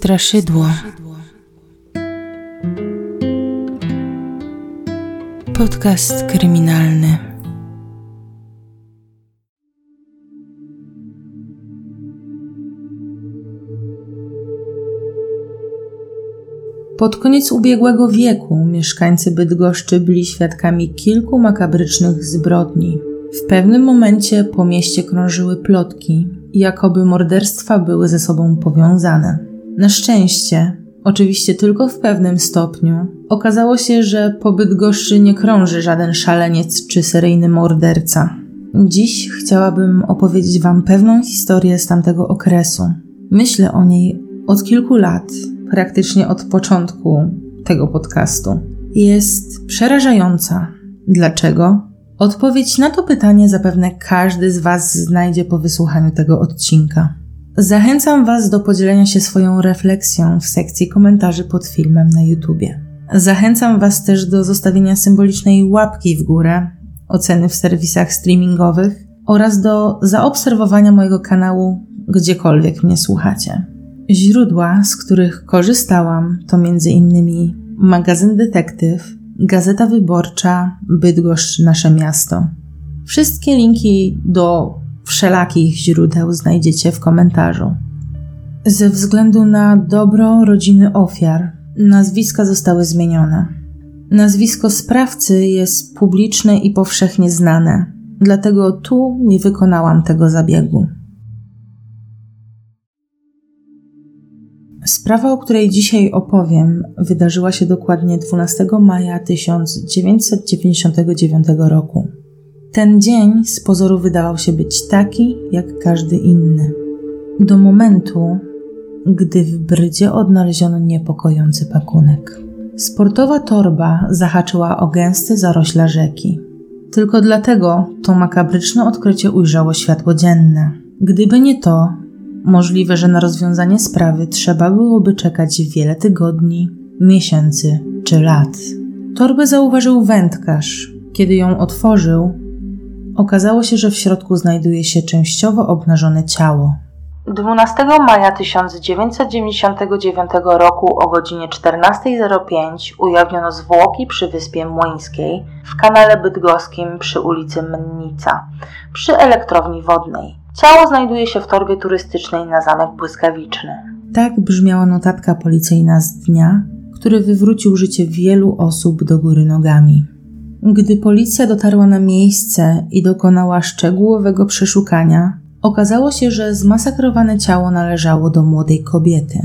Straszydło. Podcast kryminalny. Pod koniec ubiegłego wieku mieszkańcy Bydgoszczy byli świadkami kilku makabrycznych zbrodni. W pewnym momencie po mieście krążyły plotki, jakoby morderstwa były ze sobą powiązane. Na szczęście, oczywiście tylko w pewnym stopniu, okazało się, że po Bydgoszczy nie krąży żaden szaleniec czy seryjny morderca. Dziś chciałabym opowiedzieć Wam pewną historię z tamtego okresu. Myślę o niej od kilku lat, praktycznie od początku tego podcastu. Jest przerażająca. Dlaczego? Odpowiedź na to pytanie zapewne każdy z Was znajdzie po wysłuchaniu tego odcinka. Zachęcam Was do podzielenia się swoją refleksją w sekcji komentarzy pod filmem na YouTubie. Zachęcam Was też do zostawienia symbolicznej łapki w górę, oceny w serwisach streamingowych oraz do zaobserwowania mojego kanału gdziekolwiek mnie słuchacie. Źródła, z których korzystałam, to m.in. magazyn Detektyw, Gazeta Wyborcza, Bydgoszcz Nasze Miasto. Wszystkie linki do wszelakich źródeł znajdziecie w komentarzu. Ze względu na dobro rodziny ofiar, nazwiska zostały zmienione. Nazwisko sprawcy jest publiczne i powszechnie znane, dlatego tu nie wykonałam tego zabiegu. Sprawa, o której dzisiaj opowiem, wydarzyła się dokładnie 12 maja 1999 roku. Ten dzień z pozoru wydawał się być taki, jak każdy inny. Do momentu, gdy w brydzie odnaleziono niepokojący pakunek. Sportowa torba zahaczyła o gęste zarośla rzeki. Tylko dlatego to makabryczne odkrycie ujrzało światło dzienne. Gdyby nie to, Możliwe, że na rozwiązanie sprawy trzeba byłoby czekać wiele tygodni, miesięcy czy lat. Torbę zauważył wędkarz. Kiedy ją otworzył, okazało się, że w środku znajduje się częściowo obnażone ciało. 12 maja 1999 roku o godzinie 14.05 ujawniono zwłoki przy wyspie Młyńskiej w kanale bydgoskim przy ulicy Mennica, przy elektrowni wodnej. Ciało znajduje się w torbie turystycznej na zamek błyskawiczny. Tak brzmiała notatka policyjna z dnia, który wywrócił życie wielu osób do góry nogami. Gdy policja dotarła na miejsce i dokonała szczegółowego przeszukania, okazało się, że zmasakrowane ciało należało do młodej kobiety.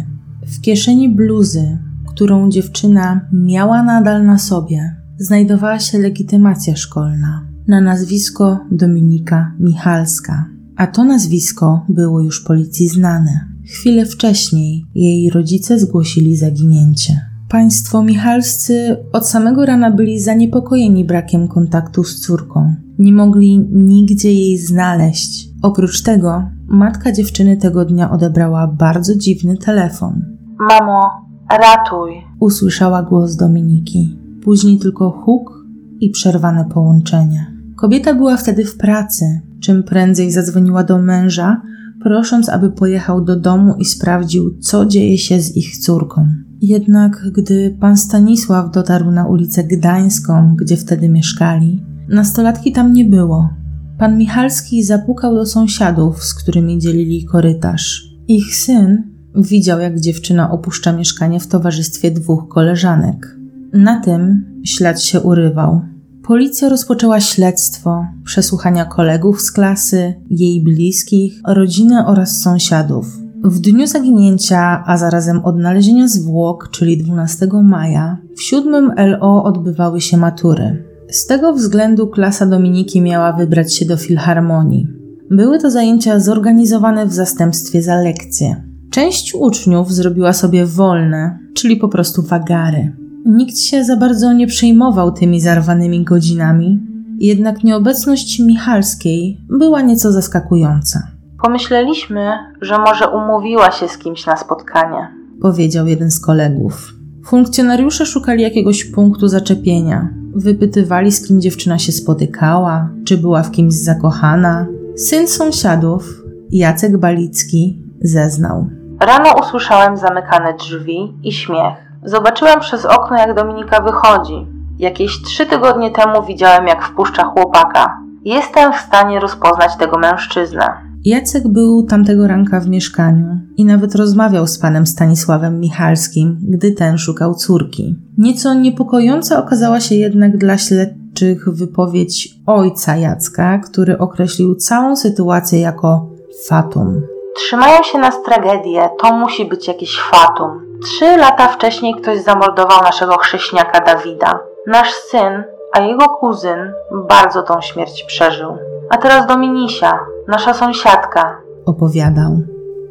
W kieszeni bluzy, którą dziewczyna miała nadal na sobie, znajdowała się legitymacja szkolna na nazwisko Dominika Michalska a to nazwisko było już policji znane. Chwilę wcześniej jej rodzice zgłosili zaginięcie. Państwo Michalscy od samego rana byli zaniepokojeni brakiem kontaktu z córką. Nie mogli nigdzie jej znaleźć. Oprócz tego, matka dziewczyny tego dnia odebrała bardzo dziwny telefon. Mamo, ratuj! Usłyszała głos Dominiki. Później tylko huk i przerwane połączenie. Kobieta była wtedy w pracy, czym prędzej zadzwoniła do męża, prosząc, aby pojechał do domu i sprawdził, co dzieje się z ich córką. Jednak gdy pan Stanisław dotarł na ulicę Gdańską, gdzie wtedy mieszkali, nastolatki tam nie było. Pan Michalski zapukał do sąsiadów, z którymi dzielili korytarz. Ich syn widział, jak dziewczyna opuszcza mieszkanie w towarzystwie dwóch koleżanek. Na tym ślad się urywał. Policja rozpoczęła śledztwo, przesłuchania kolegów z klasy, jej bliskich, rodziny oraz sąsiadów. W dniu zaginięcia, a zarazem odnalezienia zwłok, czyli 12 maja, w siódmym LO odbywały się matury. Z tego względu klasa Dominiki miała wybrać się do filharmonii. Były to zajęcia zorganizowane w zastępstwie za lekcje. Część uczniów zrobiła sobie wolne, czyli po prostu wagary. Nikt się za bardzo nie przejmował tymi zarwanymi godzinami, jednak nieobecność Michalskiej była nieco zaskakująca. Pomyśleliśmy, że może umówiła się z kimś na spotkanie, powiedział jeden z kolegów. Funkcjonariusze szukali jakiegoś punktu zaczepienia. Wypytywali, z kim dziewczyna się spotykała, czy była w kimś zakochana. Syn sąsiadów, Jacek Balicki, zeznał. Rano usłyszałem zamykane drzwi i śmiech. Zobaczyłem przez okno, jak Dominika wychodzi. Jakieś trzy tygodnie temu widziałem, jak wpuszcza chłopaka. Jestem w stanie rozpoznać tego mężczyznę. Jacek był tamtego ranka w mieszkaniu i nawet rozmawiał z panem Stanisławem Michalskim, gdy ten szukał córki. Nieco niepokojąca okazała się jednak dla śledczych wypowiedź ojca Jacka, który określił całą sytuację jako fatum. Trzymają się nas tragedie, to musi być jakiś fatum. Trzy lata wcześniej ktoś zamordował naszego chrześniaka Dawida. Nasz syn, a jego kuzyn bardzo tą śmierć przeżył. A teraz Dominisia, nasza sąsiadka. Opowiadał.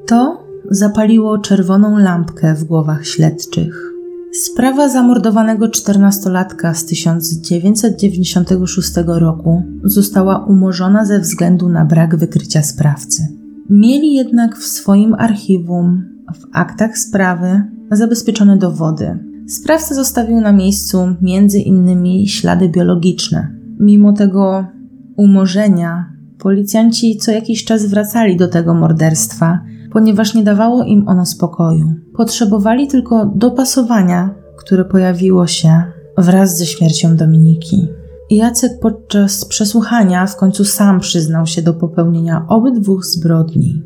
To zapaliło czerwoną lampkę w głowach śledczych. Sprawa zamordowanego czternastolatka z 1996 roku została umorzona ze względu na brak wykrycia sprawcy. Mieli jednak w swoim archiwum, w aktach sprawy, zabezpieczone dowody. Sprawca zostawił na miejscu między innymi ślady biologiczne. Mimo tego umorzenia, policjanci co jakiś czas wracali do tego morderstwa, ponieważ nie dawało im ono spokoju. Potrzebowali tylko dopasowania, które pojawiło się wraz ze śmiercią Dominiki. Jacek podczas przesłuchania w końcu sam przyznał się do popełnienia obydwu zbrodni.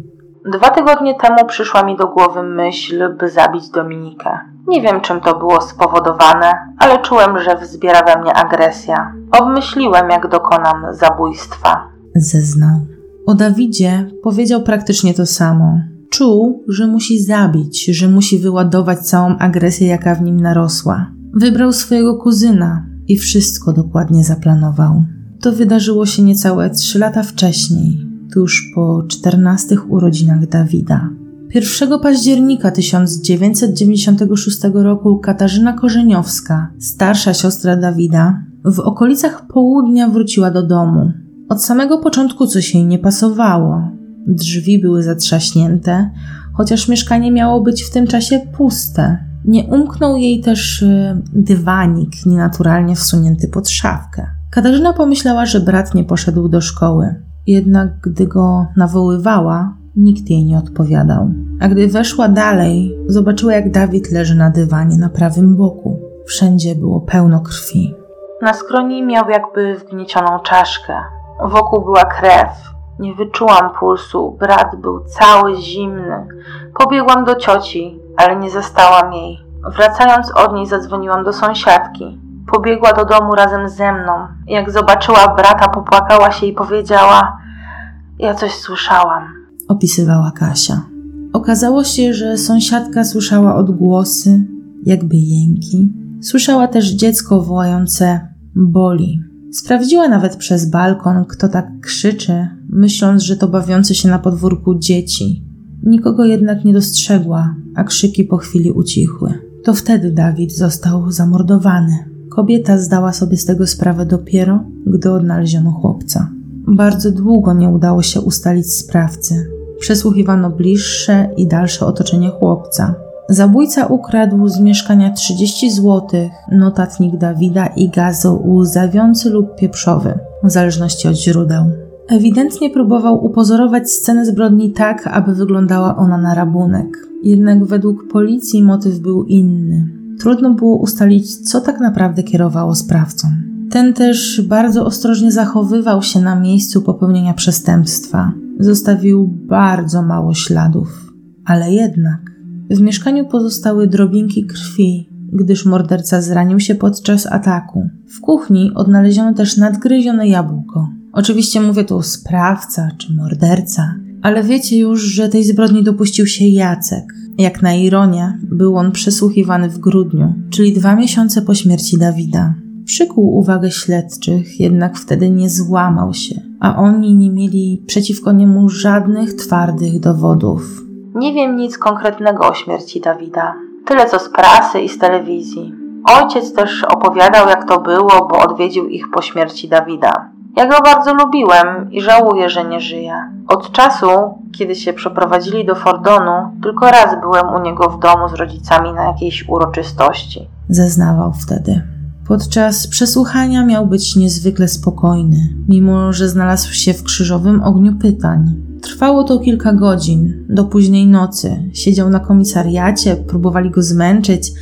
Dwa tygodnie temu przyszła mi do głowy myśl, by zabić Dominikę. Nie wiem, czym to było spowodowane, ale czułem, że wzbiera we mnie agresja. Obmyśliłem, jak dokonam zabójstwa. Zeznał. O Dawidzie powiedział praktycznie to samo. Czuł, że musi zabić, że musi wyładować całą agresję, jaka w nim narosła. Wybrał swojego kuzyna i wszystko dokładnie zaplanował. To wydarzyło się niecałe trzy lata wcześniej, tuż po czternastych urodzinach Dawida. 1 października 1996 roku Katarzyna Korzeniowska, starsza siostra Dawida, w okolicach południa wróciła do domu. Od samego początku coś jej nie pasowało. Drzwi były zatrzaśnięte, chociaż mieszkanie miało być w tym czasie puste. Nie umknął jej też y, dywanik nienaturalnie wsunięty pod szafkę. Katarzyna pomyślała, że brat nie poszedł do szkoły. Jednak gdy go nawoływała, nikt jej nie odpowiadał. A gdy weszła dalej, zobaczyła, jak Dawid leży na dywanie na prawym boku. Wszędzie było pełno krwi. Na skroni miał jakby wgniecioną czaszkę. Wokół była krew. Nie wyczułam pulsu. Brat był cały zimny. Pobiegłam do cioci, ale nie zastałam jej. Wracając od niej, zadzwoniłam do sąsiadki. Pobiegła do domu razem ze mną. Jak zobaczyła brata, popłakała się i powiedziała: Ja coś słyszałam. Opisywała Kasia. Okazało się, że sąsiadka słyszała odgłosy, jakby jęki. Słyszała też dziecko wołające boli. Sprawdziła nawet przez balkon, kto tak krzyczy, myśląc, że to bawiące się na podwórku dzieci. Nikogo jednak nie dostrzegła, a krzyki po chwili ucichły. To wtedy Dawid został zamordowany. Kobieta zdała sobie z tego sprawę dopiero, gdy odnaleziono chłopca. Bardzo długo nie udało się ustalić sprawcy. Przesłuchiwano bliższe i dalsze otoczenie chłopca. Zabójca ukradł z mieszkania 30 zł, notatnik Dawida i gazol łzawiący lub pieprzowy, w zależności od źródeł. Ewidentnie próbował upozorować scenę zbrodni tak, aby wyglądała ona na rabunek. Jednak według policji motyw był inny. Trudno było ustalić, co tak naprawdę kierowało sprawcą. Ten też bardzo ostrożnie zachowywał się na miejscu popełnienia przestępstwa. Zostawił bardzo mało śladów, ale jednak w mieszkaniu pozostały drobinki krwi, gdyż morderca zranił się podczas ataku. W kuchni odnaleziono też nadgryzione jabłko. Oczywiście mówię tu sprawca czy morderca, ale wiecie już, że tej zbrodni dopuścił się Jacek. Jak na ironię, był on przesłuchiwany w grudniu, czyli dwa miesiące po śmierci Dawida. Przykuł uwagę śledczych, jednak wtedy nie złamał się, a oni nie mieli przeciwko niemu żadnych twardych dowodów. Nie wiem nic konkretnego o śmierci Dawida. Tyle co z prasy i z telewizji. Ojciec też opowiadał, jak to było, bo odwiedził ich po śmierci Dawida. Ja go bardzo lubiłem i żałuję, że nie żyje. Od czasu, kiedy się przeprowadzili do Fordonu, tylko raz byłem u niego w domu z rodzicami na jakiejś uroczystości. Zeznawał wtedy. Podczas przesłuchania miał być niezwykle spokojny, mimo że znalazł się w krzyżowym ogniu pytań. Trwało to kilka godzin, do późnej nocy. Siedział na komisariacie, próbowali go zmęczyć,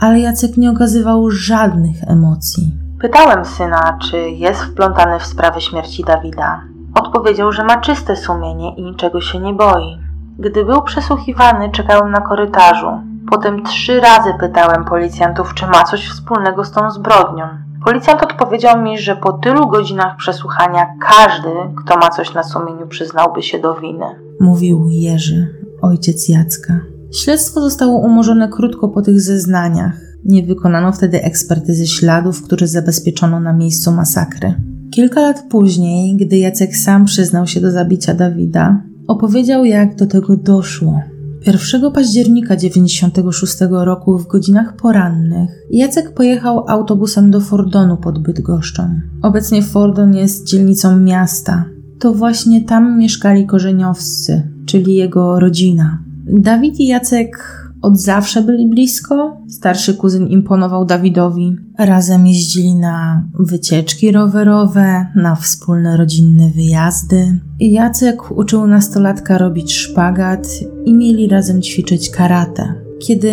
ale Jacek nie okazywał żadnych emocji. Pytałem syna, czy jest wplątany w sprawę śmierci Dawida. Odpowiedział, że ma czyste sumienie i niczego się nie boi. Gdy był przesłuchiwany, czekałem na korytarzu. Potem trzy razy pytałem policjantów, czy ma coś wspólnego z tą zbrodnią. Policjant odpowiedział mi, że po tylu godzinach przesłuchania każdy, kto ma coś na sumieniu, przyznałby się do winy. Mówił Jerzy, ojciec Jacka. Śledztwo zostało umorzone krótko po tych zeznaniach. Nie wykonano wtedy ekspertyzy śladów, które zabezpieczono na miejscu masakry. Kilka lat później, gdy Jacek sam przyznał się do zabicia Dawida, opowiedział, jak do tego doszło. 1 października 96 roku w godzinach porannych Jacek pojechał autobusem do Fordonu pod Bydgoszczą. Obecnie Fordon jest dzielnicą miasta. To właśnie tam mieszkali korzeniowscy, czyli jego rodzina. Dawid i Jacek od zawsze byli blisko. Starszy kuzyn imponował Dawidowi. Razem jeździli na wycieczki rowerowe, na wspólne rodzinne wyjazdy. Jacek uczył nastolatka robić szpagat i mieli razem ćwiczyć karate. Kiedy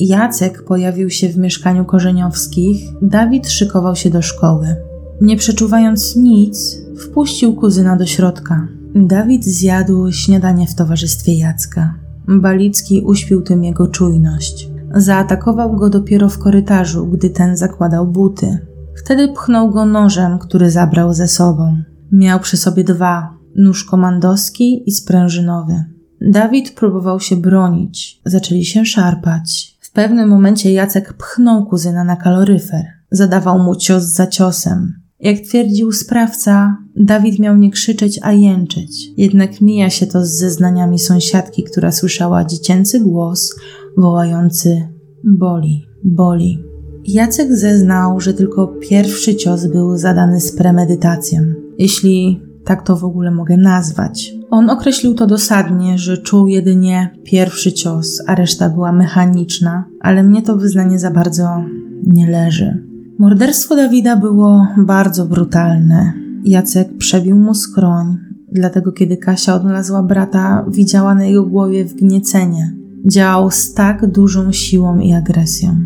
Jacek pojawił się w mieszkaniu korzeniowskich, Dawid szykował się do szkoły. Nie przeczuwając nic, wpuścił kuzyna do środka. Dawid zjadł śniadanie w towarzystwie Jacka. Balicki uśpił tym jego czujność. Zaatakował go dopiero w korytarzu, gdy ten zakładał buty. Wtedy pchnął go nożem, który zabrał ze sobą. Miał przy sobie dwa: nóż komandowski i sprężynowy. Dawid próbował się bronić. Zaczęli się szarpać. W pewnym momencie Jacek pchnął kuzyna na kaloryfer. Zadawał mu cios za ciosem. Jak twierdził sprawca, Dawid miał nie krzyczeć, a jęczeć. Jednak mija się to z zeznaniami sąsiadki, która słyszała dziecięcy głos wołający: Boli, boli. Jacek zeznał, że tylko pierwszy cios był zadany z premedytacją, jeśli tak to w ogóle mogę nazwać. On określił to dosadnie, że czuł jedynie pierwszy cios, a reszta była mechaniczna, ale mnie to wyznanie za bardzo nie leży. Morderstwo Dawida było bardzo brutalne. Jacek przebił mu skroń, dlatego kiedy Kasia odnalazła brata, widziała na jego głowie wgniecenie. Działał z tak dużą siłą i agresją.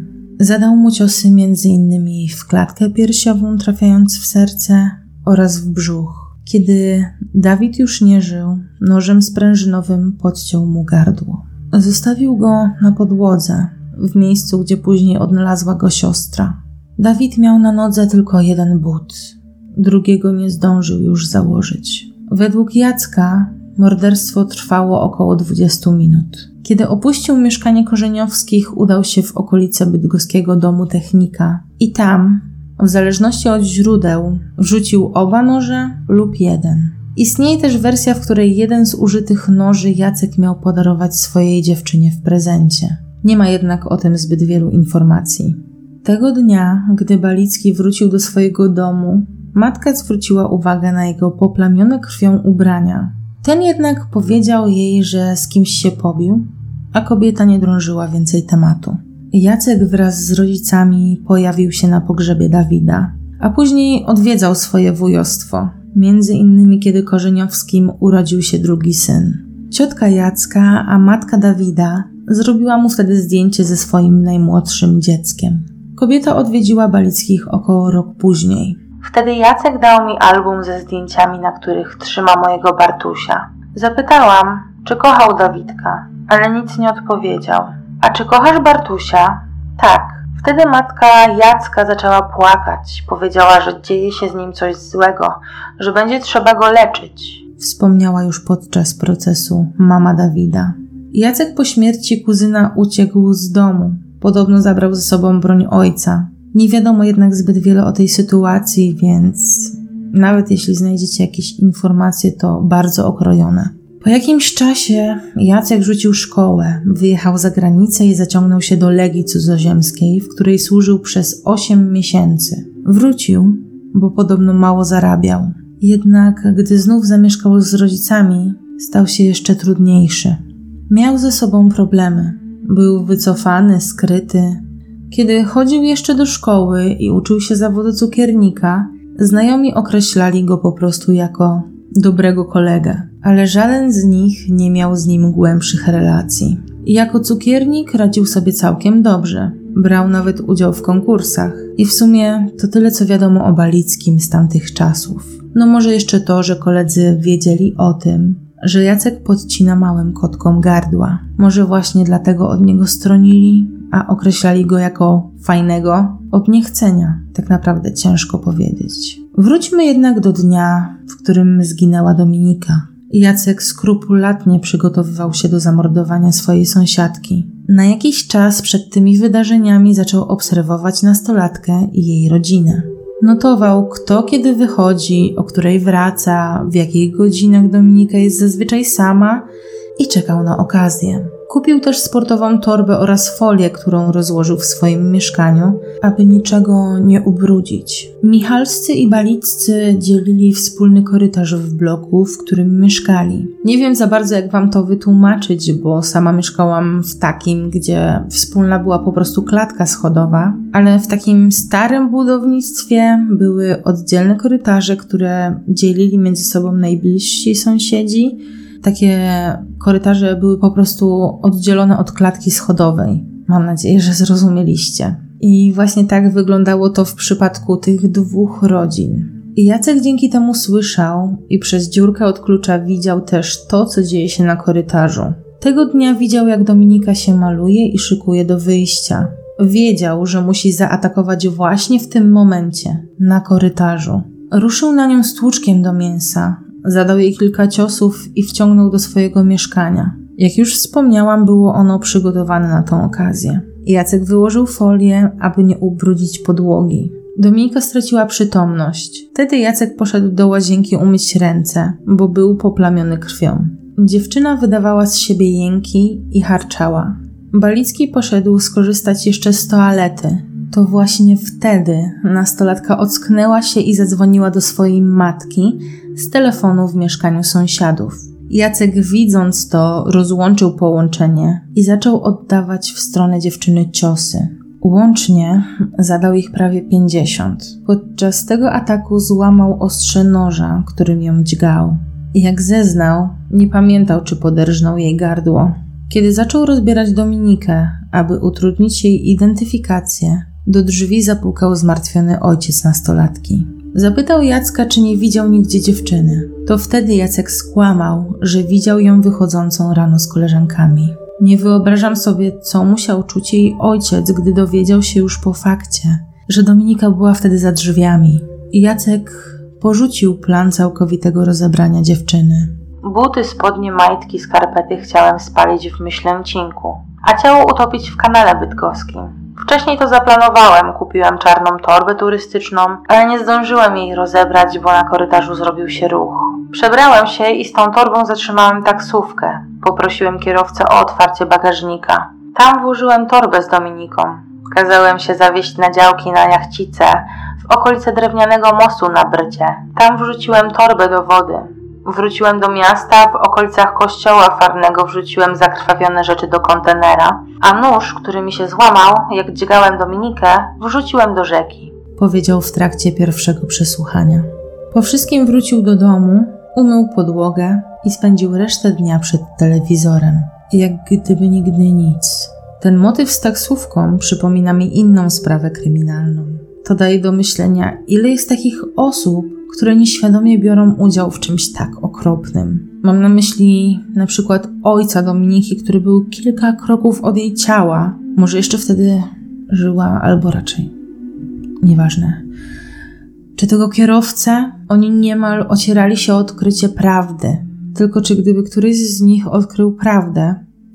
Zadał mu ciosy innymi w klatkę piersiową, trafiając w serce oraz w brzuch. Kiedy Dawid już nie żył, nożem sprężynowym podciął mu gardło. Zostawił go na podłodze, w miejscu, gdzie później odnalazła go siostra. Dawid miał na nodze tylko jeden but, drugiego nie zdążył już założyć. Według Jacka morderstwo trwało około 20 minut. Kiedy opuścił mieszkanie korzeniowskich, udał się w okolice bydgoskiego domu technika i tam, w zależności od źródeł, rzucił oba noże lub jeden. Istnieje też wersja, w której jeden z użytych noży Jacek miał podarować swojej dziewczynie w prezencie. Nie ma jednak o tym zbyt wielu informacji. Tego dnia, gdy Balicki wrócił do swojego domu, matka zwróciła uwagę na jego poplamione krwią ubrania. Ten jednak powiedział jej, że z kimś się pobił, a kobieta nie drążyła więcej tematu. Jacek wraz z rodzicami pojawił się na pogrzebie Dawida, a później odwiedzał swoje wujostwo, między innymi kiedy Korzeniowskim urodził się drugi syn. Ciotka Jacka, a matka Dawida zrobiła mu wtedy zdjęcie ze swoim najmłodszym dzieckiem. Kobieta odwiedziła Balickich około rok później. Wtedy Jacek dał mi album ze zdjęciami, na których trzyma mojego Bartusia. Zapytałam, czy kochał Dawidka, ale nic nie odpowiedział. A czy kochasz Bartusia? Tak. Wtedy matka Jacka zaczęła płakać. Powiedziała, że dzieje się z nim coś złego, że będzie trzeba go leczyć. Wspomniała już podczas procesu mama Dawida. Jacek po śmierci kuzyna uciekł z domu. Podobno zabrał ze sobą broń ojca. Nie wiadomo jednak zbyt wiele o tej sytuacji, więc nawet jeśli znajdziecie jakieś informacje, to bardzo okrojone. Po jakimś czasie Jacek rzucił szkołę, wyjechał za granicę i zaciągnął się do Legii Cudzoziemskiej, w której służył przez 8 miesięcy. Wrócił, bo podobno mało zarabiał. Jednak gdy znów zamieszkał z rodzicami, stał się jeszcze trudniejszy. Miał ze sobą problemy. Był wycofany, skryty. Kiedy chodził jeszcze do szkoły i uczył się zawodu cukiernika, znajomi określali go po prostu jako dobrego kolegę. ale żaden z nich nie miał z nim głębszych relacji. Jako cukiernik radził sobie całkiem dobrze. Brał nawet udział w konkursach. I w sumie to tyle, co wiadomo o Balickim z tamtych czasów. No może jeszcze to, że koledzy wiedzieli o tym, że Jacek podcina małym kotkom gardła. Może właśnie dlatego od niego stronili, a określali go jako fajnego od niechcenia. Tak naprawdę ciężko powiedzieć. Wróćmy jednak do dnia, w którym zginęła Dominika. Jacek skrupulatnie przygotowywał się do zamordowania swojej sąsiadki. Na jakiś czas przed tymi wydarzeniami zaczął obserwować nastolatkę i jej rodzinę. Notował, kto kiedy wychodzi, o której wraca, w jakich godzinach Dominika jest zazwyczaj sama i czekał na okazję. Kupił też sportową torbę oraz folię, którą rozłożył w swoim mieszkaniu, aby niczego nie ubrudzić. Michalscy i Baliccy dzielili wspólny korytarz w bloku, w którym mieszkali. Nie wiem za bardzo, jak wam to wytłumaczyć, bo sama mieszkałam w takim, gdzie wspólna była po prostu klatka schodowa, ale w takim starym budownictwie były oddzielne korytarze, które dzielili między sobą najbliżsi sąsiedzi takie korytarze były po prostu oddzielone od klatki schodowej. Mam nadzieję, że zrozumieliście. I właśnie tak wyglądało to w przypadku tych dwóch rodzin. I Jacek dzięki temu słyszał i przez dziurkę od klucza widział też to, co dzieje się na korytarzu. Tego dnia widział, jak Dominika się maluje i szykuje do wyjścia. Wiedział, że musi zaatakować właśnie w tym momencie, na korytarzu. Ruszył na nią stłuczkiem do mięsa, Zadał jej kilka ciosów i wciągnął do swojego mieszkania. Jak już wspomniałam, było ono przygotowane na tą okazję. Jacek wyłożył folię, aby nie ubrudzić podłogi. Dominika straciła przytomność. Wtedy Jacek poszedł do łazienki umyć ręce, bo był poplamiony krwią. Dziewczyna wydawała z siebie jęki i harczała. Balicki poszedł skorzystać jeszcze z toalety. To właśnie wtedy nastolatka ocknęła się i zadzwoniła do swojej matki, z telefonu w mieszkaniu sąsiadów. Jacek, widząc to, rozłączył połączenie i zaczął oddawać w stronę dziewczyny ciosy. Łącznie zadał ich prawie pięćdziesiąt. Podczas tego ataku złamał ostrze noża, którym ją dźgał. Jak zeznał, nie pamiętał, czy poderżnął jej gardło. Kiedy zaczął rozbierać Dominikę, aby utrudnić jej identyfikację, do drzwi zapukał zmartwiony ojciec nastolatki. Zapytał Jacka, czy nie widział nigdzie dziewczyny. To wtedy Jacek skłamał, że widział ją wychodzącą rano z koleżankami. Nie wyobrażam sobie, co musiał czuć jej ojciec, gdy dowiedział się już po fakcie, że Dominika była wtedy za drzwiami. Jacek porzucił plan całkowitego rozebrania dziewczyny. Buty, spodnie, majtki, skarpety chciałem spalić w myślęcinku, a ciało utopić w kanale bydgoskim. Wcześniej to zaplanowałem, kupiłem czarną torbę turystyczną, ale nie zdążyłem jej rozebrać, bo na korytarzu zrobił się ruch. Przebrałem się i z tą torbą zatrzymałem taksówkę. Poprosiłem kierowcę o otwarcie bagażnika. Tam włożyłem torbę z Dominiką. Kazałem się zawieźć na działki na jachcice w okolice drewnianego mostu na Brycie. Tam wrzuciłem torbę do wody. Wróciłem do miasta, w okolicach kościoła farnego wrzuciłem zakrwawione rzeczy do kontenera, a nóż, który mi się złamał, jak dźgałem Dominikę, wrzuciłem do rzeki. Powiedział w trakcie pierwszego przesłuchania. Po wszystkim wrócił do domu, umył podłogę i spędził resztę dnia przed telewizorem, jak gdyby nigdy nic. Ten motyw z taksówką przypomina mi inną sprawę kryminalną. To daje do myślenia, ile jest takich osób, które nieświadomie biorą udział w czymś tak okropnym. Mam na myśli na przykład ojca Dominiki, który był kilka kroków od jej ciała. Może jeszcze wtedy żyła, albo raczej. Nieważne. Czy tego kierowcę? Oni niemal ocierali się o odkrycie prawdy. Tylko czy gdyby któryś z nich odkrył prawdę,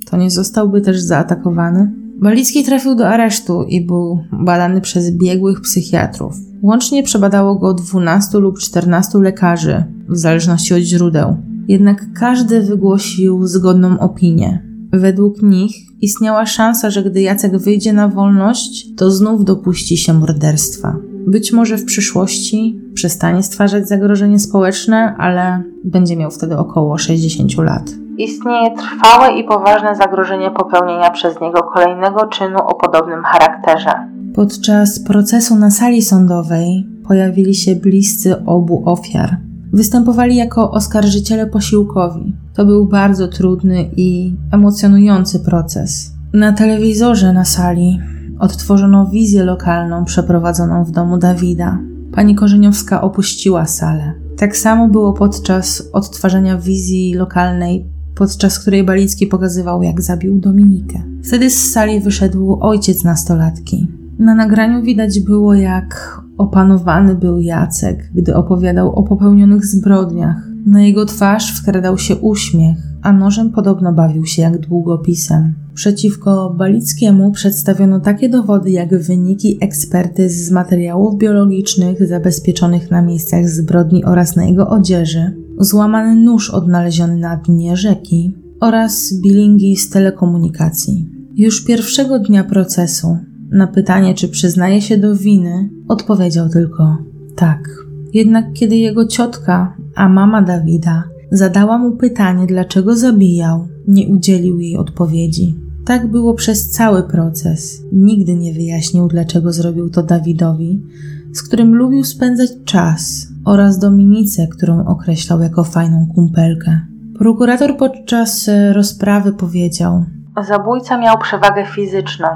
to nie zostałby też zaatakowany? Balicki trafił do aresztu i był badany przez biegłych psychiatrów. Łącznie przebadało go 12 lub 14 lekarzy, w zależności od źródeł. Jednak każdy wygłosił zgodną opinię. Według nich istniała szansa, że gdy Jacek wyjdzie na wolność, to znów dopuści się morderstwa. Być może w przyszłości przestanie stwarzać zagrożenie społeczne, ale będzie miał wtedy około 60 lat. Istnieje trwałe i poważne zagrożenie popełnienia przez niego kolejnego czynu o podobnym charakterze. Podczas procesu na sali sądowej pojawili się bliscy obu ofiar. Występowali jako oskarżyciele posiłkowi. To był bardzo trudny i emocjonujący proces. Na telewizorze na sali odtworzono wizję lokalną przeprowadzoną w domu Dawida. Pani Korzeniowska opuściła salę. Tak samo było podczas odtwarzania wizji lokalnej, podczas której Balicki pokazywał, jak zabił Dominikę. Wtedy z sali wyszedł ojciec nastolatki. Na nagraniu widać było, jak opanowany był Jacek, gdy opowiadał o popełnionych zbrodniach. Na jego twarz wkradał się uśmiech, a nożem podobno bawił się jak długopisem. Przeciwko Balickiemu przedstawiono takie dowody jak wyniki ekspertyz z materiałów biologicznych zabezpieczonych na miejscach zbrodni oraz na jego odzieży, złamany nóż odnaleziony na dnie rzeki oraz bilingi z telekomunikacji. Już pierwszego dnia procesu na pytanie, czy przyznaje się do winy, odpowiedział tylko tak. Jednak kiedy jego ciotka, a mama Dawida, zadała mu pytanie, dlaczego zabijał, nie udzielił jej odpowiedzi. Tak było przez cały proces. Nigdy nie wyjaśnił, dlaczego zrobił to Dawidowi, z którym lubił spędzać czas, oraz Dominice, którą określał jako fajną kumpelkę. Prokurator podczas rozprawy powiedział: Zabójca miał przewagę fizyczną.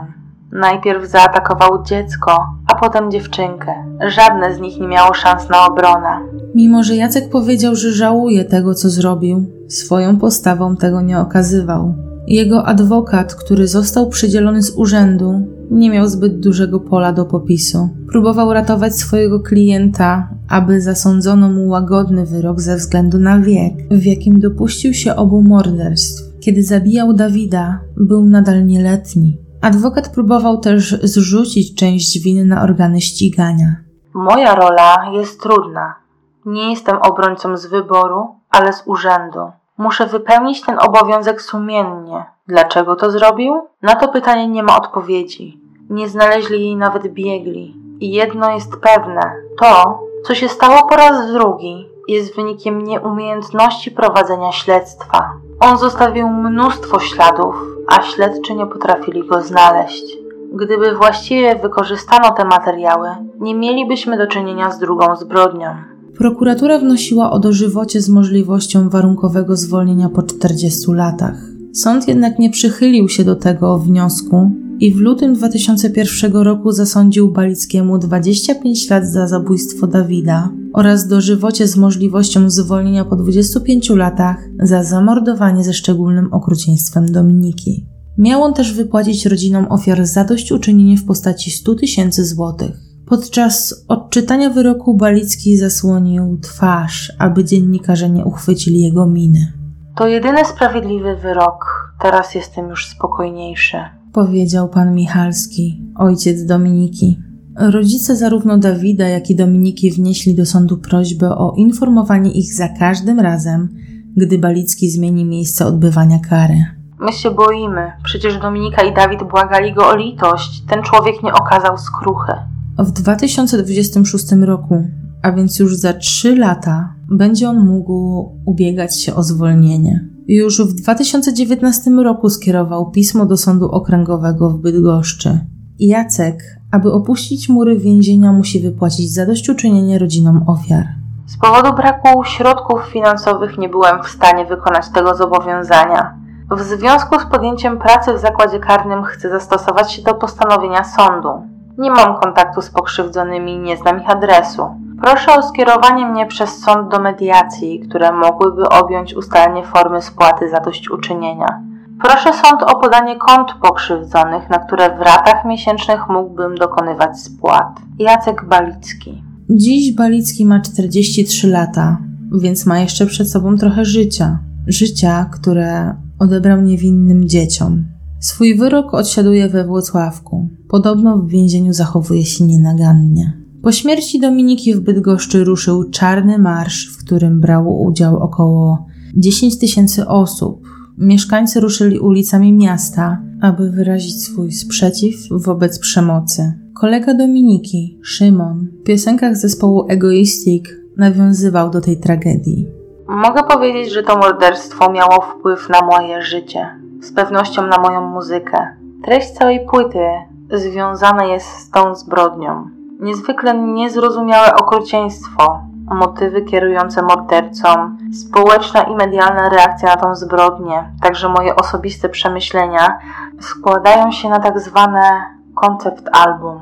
Najpierw zaatakował dziecko, a potem dziewczynkę. Żadne z nich nie miało szans na obronę. Mimo, że Jacek powiedział, że żałuje tego, co zrobił, swoją postawą tego nie okazywał. Jego adwokat, który został przydzielony z urzędu, nie miał zbyt dużego pola do popisu. Próbował ratować swojego klienta, aby zasądzono mu łagodny wyrok ze względu na wiek, w jakim dopuścił się obu morderstw. Kiedy zabijał Dawida, był nadal nieletni. Adwokat próbował też zrzucić część winy na organy ścigania. Moja rola jest trudna. Nie jestem obrońcą z wyboru, ale z urzędu. Muszę wypełnić ten obowiązek sumiennie. Dlaczego to zrobił? Na to pytanie nie ma odpowiedzi. Nie znaleźli jej nawet biegli. I jedno jest pewne: to, co się stało po raz drugi, jest wynikiem nieumiejętności prowadzenia śledztwa. On zostawił mnóstwo śladów, a śledczy nie potrafili go znaleźć. Gdyby właściwie wykorzystano te materiały, nie mielibyśmy do czynienia z drugą zbrodnią. Prokuratura wnosiła o dożywocie z możliwością warunkowego zwolnienia po 40 latach. Sąd jednak nie przychylił się do tego wniosku i w lutym 2001 roku zasądził Balickiemu 25 lat za zabójstwo Dawida oraz dożywocie z możliwością zwolnienia po 25 latach za zamordowanie ze szczególnym okrucieństwem Dominiki. Miał on też wypłacić rodzinom ofiar zadośćuczynienie w postaci 100 tysięcy złotych. Podczas odczytania wyroku Balicki zasłonił twarz, aby dziennikarze nie uchwycili jego miny. To jedyny sprawiedliwy wyrok. Teraz jestem już spokojniejszy, powiedział pan Michalski, ojciec Dominiki. Rodzice zarówno Dawida, jak i Dominiki wnieśli do sądu prośbę o informowanie ich za każdym razem, gdy Balicki zmieni miejsce odbywania kary. My się boimy. Przecież Dominika i Dawid błagali go o litość. Ten człowiek nie okazał skruchy. W 2026 roku, a więc już za trzy lata, będzie on mógł ubiegać się o zwolnienie. Już w 2019 roku skierował pismo do Sądu Okręgowego w Bydgoszczy. Jacek, aby opuścić mury więzienia, musi wypłacić zadośćuczynienie rodzinom ofiar. Z powodu braku środków finansowych nie byłem w stanie wykonać tego zobowiązania. W związku z podjęciem pracy w zakładzie karnym chcę zastosować się do postanowienia sądu. Nie mam kontaktu z pokrzywdzonymi, nie znam ich adresu. Proszę o skierowanie mnie przez sąd do mediacji, które mogłyby objąć ustalenie formy spłaty zadośćuczynienia. Proszę sąd o podanie kont pokrzywdzonych, na które w ratach miesięcznych mógłbym dokonywać spłat. Jacek Balicki. Dziś Balicki ma 43 lata, więc ma jeszcze przed sobą trochę życia. Życia, które odebrał niewinnym dzieciom. Swój wyrok odsiaduje we Włocławku. Podobno w więzieniu zachowuje się nienagannie. Po śmierci Dominiki w Bydgoszczy ruszył czarny marsz, w którym brało udział około 10 tysięcy osób. Mieszkańcy ruszyli ulicami miasta, aby wyrazić swój sprzeciw wobec przemocy. Kolega Dominiki, Szymon, w piosenkach zespołu Egoistic nawiązywał do tej tragedii. Mogę powiedzieć, że to morderstwo miało wpływ na moje życie, z pewnością na moją muzykę. Treść całej płyty związana jest z tą zbrodnią. Niezwykle niezrozumiałe okrucieństwo. motywy kierujące mordercą, społeczna i medialna reakcja na tą zbrodnię, także moje osobiste przemyślenia składają się na tak zwane koncept album.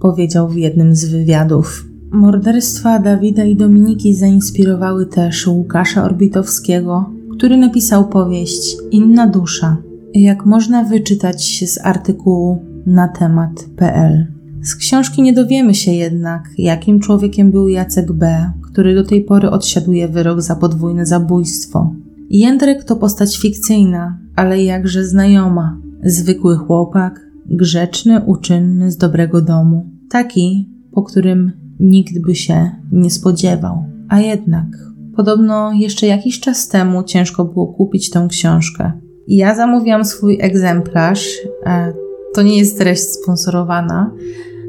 Powiedział w jednym z wywiadów. Morderstwa Dawida i Dominiki zainspirowały też Łukasza Orbitowskiego, który napisał powieść Inna dusza, jak można wyczytać z artykułu na temat.pl. Z książki nie dowiemy się jednak, jakim człowiekiem był Jacek B., który do tej pory odsiaduje wyrok za podwójne zabójstwo. Jędrek to postać fikcyjna, ale jakże znajoma. Zwykły chłopak, grzeczny, uczynny, z dobrego domu. Taki, po którym nikt by się nie spodziewał. A jednak, podobno jeszcze jakiś czas temu ciężko było kupić tę książkę. Ja zamówiłam swój egzemplarz. E, to nie jest treść sponsorowana.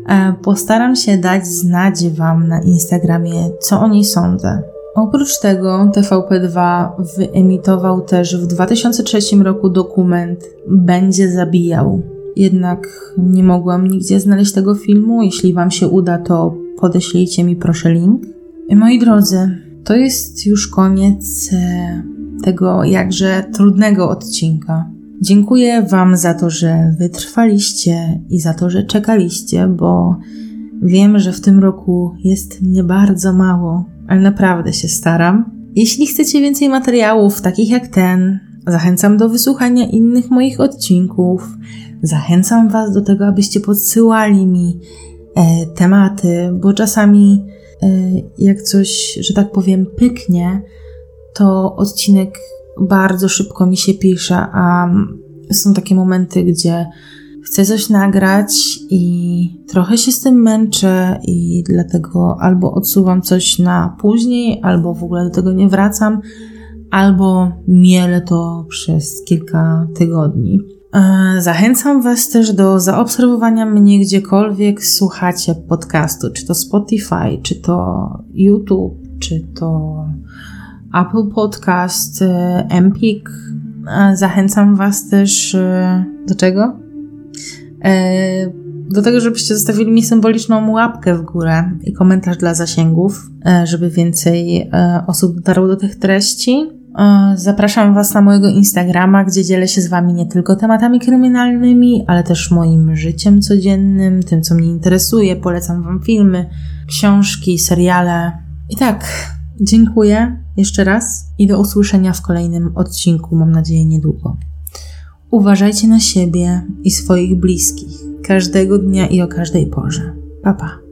E, postaram się dać znać Wam na Instagramie, co o niej sądzę. Oprócz tego TVP2 wyemitował też w 2003 roku dokument Będzie zabijał. Jednak nie mogłam nigdzie znaleźć tego filmu. Jeśli Wam się uda, to podeślijcie mi proszę link. Moi drodzy, to jest już koniec e, tego jakże trudnego odcinka. Dziękuję Wam za to, że wytrwaliście i za to, że czekaliście, bo wiem, że w tym roku jest mnie bardzo mało, ale naprawdę się staram. Jeśli chcecie więcej materiałów takich jak ten, zachęcam do wysłuchania innych moich odcinków. Zachęcam Was do tego, abyście podsyłali mi e, tematy, bo czasami jak coś, że tak powiem, pyknie, to odcinek bardzo szybko mi się pisze, a są takie momenty, gdzie chcę coś nagrać i trochę się z tym męczę i dlatego albo odsuwam coś na później, albo w ogóle do tego nie wracam, albo mielę to przez kilka tygodni. E, zachęcam Was też do zaobserwowania mnie gdziekolwiek słuchacie podcastu, czy to Spotify, czy to YouTube, czy to Apple Podcast, e, Empik. E, zachęcam Was też do czego? Do tego, żebyście zostawili mi symboliczną łapkę w górę i komentarz dla zasięgów, żeby więcej osób dotarło do tych treści. Zapraszam Was na mojego Instagrama, gdzie dzielę się z Wami nie tylko tematami kryminalnymi, ale też moim życiem codziennym, tym, co mnie interesuje. Polecam Wam filmy, książki, seriale. I tak, Dziękuję jeszcze raz i do usłyszenia w kolejnym odcinku, mam nadzieję niedługo. Uważajcie na siebie i swoich bliskich każdego dnia i o każdej porze. Pa pa.